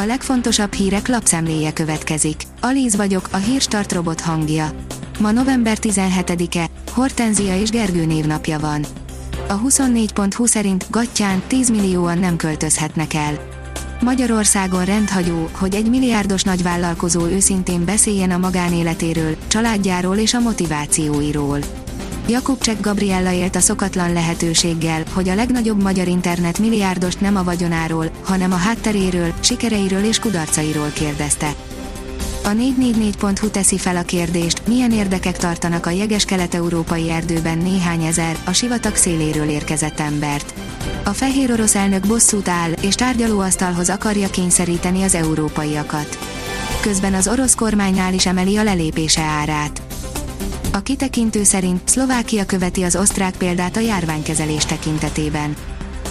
A legfontosabb hírek lapszemléje következik. Alíz vagyok, a hírstart robot hangja. Ma november 17-e, Hortenzia és Gergő névnapja van. A 24.20 szerint Gattyán 10 millióan nem költözhetnek el. Magyarországon rendhagyó, hogy egy milliárdos nagyvállalkozó őszintén beszéljen a magánéletéről, családjáról és a motivációiról. Jakubcsek Gabriella élt a szokatlan lehetőséggel, hogy a legnagyobb magyar internet milliárdost nem a vagyonáról, hanem a hátteréről, sikereiről és kudarcairól kérdezte. A 444.hu teszi fel a kérdést, milyen érdekek tartanak a jeges-kelet-európai erdőben néhány ezer, a sivatag széléről érkezett embert. A fehér orosz elnök bosszút áll, és tárgyalóasztalhoz akarja kényszeríteni az európaiakat. Közben az orosz kormánynál is emeli a lelépése árát. A kitekintő szerint Szlovákia követi az osztrák példát a járványkezelés tekintetében.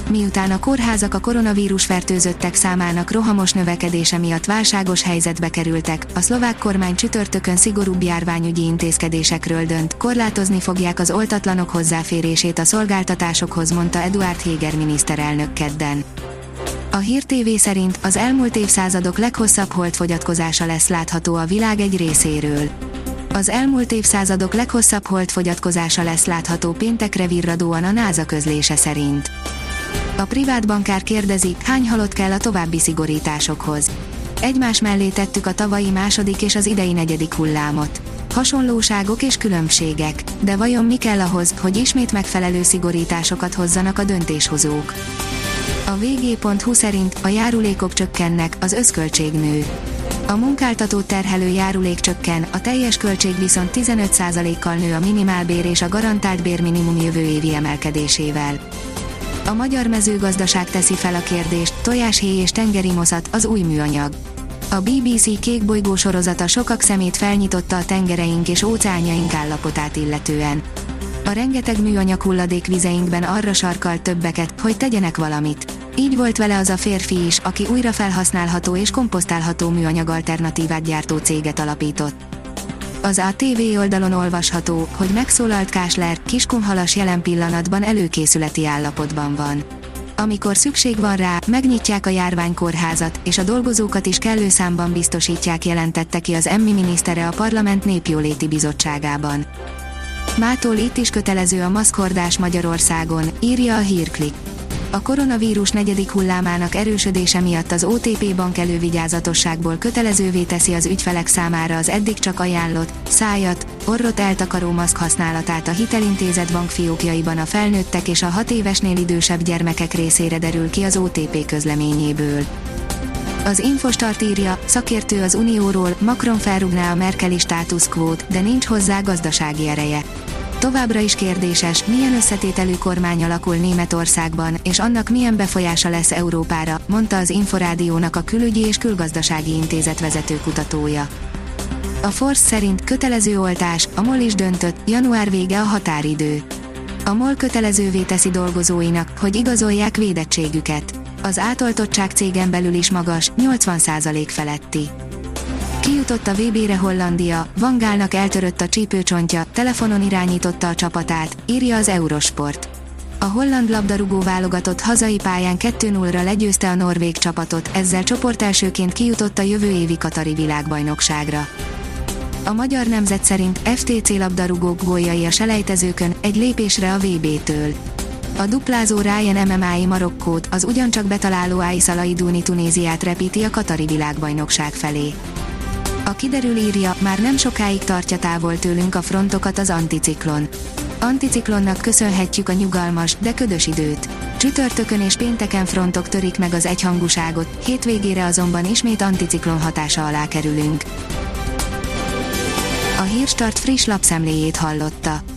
Miután a kórházak a koronavírus fertőzöttek számának rohamos növekedése miatt válságos helyzetbe kerültek, a szlovák kormány csütörtökön szigorúbb járványügyi intézkedésekről dönt, korlátozni fogják az oltatlanok hozzáférését a szolgáltatásokhoz, mondta Eduard Heger miniszterelnök kedden. A Hír TV szerint az elmúlt évszázadok leghosszabb holdfogyatkozása lesz látható a világ egy részéről az elmúlt évszázadok leghosszabb holdfogyatkozása lesz látható péntekre virradóan a NASA közlése szerint. A privát bankár kérdezi, hány halott kell a további szigorításokhoz. Egymás mellé tettük a tavalyi második és az idei negyedik hullámot. Hasonlóságok és különbségek, de vajon mi kell ahhoz, hogy ismét megfelelő szigorításokat hozzanak a döntéshozók? A vg.hu szerint a járulékok csökkennek, az összköltség nő. A munkáltató terhelő járulék csökken, a teljes költség viszont 15%-kal nő a minimálbér és a garantált bérminimum jövő évi emelkedésével. A magyar mezőgazdaság teszi fel a kérdést, tojáshéj és tengeri moszat, az új műanyag. A BBC kékbolygó sorozata sokak szemét felnyitotta a tengereink és óceánjaink állapotát illetően. A rengeteg műanyag hulladék vizeinkben arra sarkalt többeket, hogy tegyenek valamit. Így volt vele az a férfi is, aki újra felhasználható és komposztálható műanyag alternatívát gyártó céget alapított. Az ATV oldalon olvasható, hogy megszólalt Kásler, Kiskunhalas jelen pillanatban előkészületi állapotban van. Amikor szükség van rá, megnyitják a járványkórházat, és a dolgozókat is kellő számban biztosítják jelentette ki az Emmi minisztere a Parlament Népjóléti Bizottságában. Mától itt is kötelező a maszkordás Magyarországon, írja a hírklik. A koronavírus negyedik hullámának erősödése miatt az OTP bank elővigyázatosságból kötelezővé teszi az ügyfelek számára az eddig csak ajánlott, szájat, orrot eltakaró maszk használatát a hitelintézet bankfiókjaiban a felnőttek és a 6 évesnél idősebb gyermekek részére derül ki az OTP közleményéből. Az Infostart írja, szakértő az Unióról, Macron felrúgná a Merkeli státuszkvót, de nincs hozzá gazdasági ereje. Továbbra is kérdéses, milyen összetételű kormány alakul Németországban, és annak milyen befolyása lesz Európára, mondta az Inforádiónak a Külügyi és Külgazdasági Intézet vezető kutatója. A Force szerint kötelező oltás, a MOL is döntött, január vége a határidő. A MOL kötelezővé teszi dolgozóinak, hogy igazolják védettségüket. Az átoltottság cégen belül is magas, 80% feletti. Kijutott a VB-re Hollandia, Vangálnak eltörött a csípőcsontja, telefonon irányította a csapatát, írja az Eurosport. A holland labdarúgó válogatott hazai pályán 2-0-ra legyőzte a norvég csapatot, ezzel csoportelsőként kijutott a jövő évi Katari világbajnokságra. A magyar nemzet szerint FTC labdarúgók góljai a selejtezőkön, egy lépésre a VB-től. A duplázó Ryan MMA-i Marokkót, az ugyancsak betaláló Aisala Iduni Tunéziát repíti a Katari világbajnokság felé. A kiderül írja, már nem sokáig tartja távol tőlünk a frontokat az anticiklon. Anticiklonnak köszönhetjük a nyugalmas, de ködös időt. Csütörtökön és pénteken frontok törik meg az egyhangúságot, hétvégére azonban ismét anticiklon hatása alá kerülünk. A Hírstart friss lapszemléjét hallotta.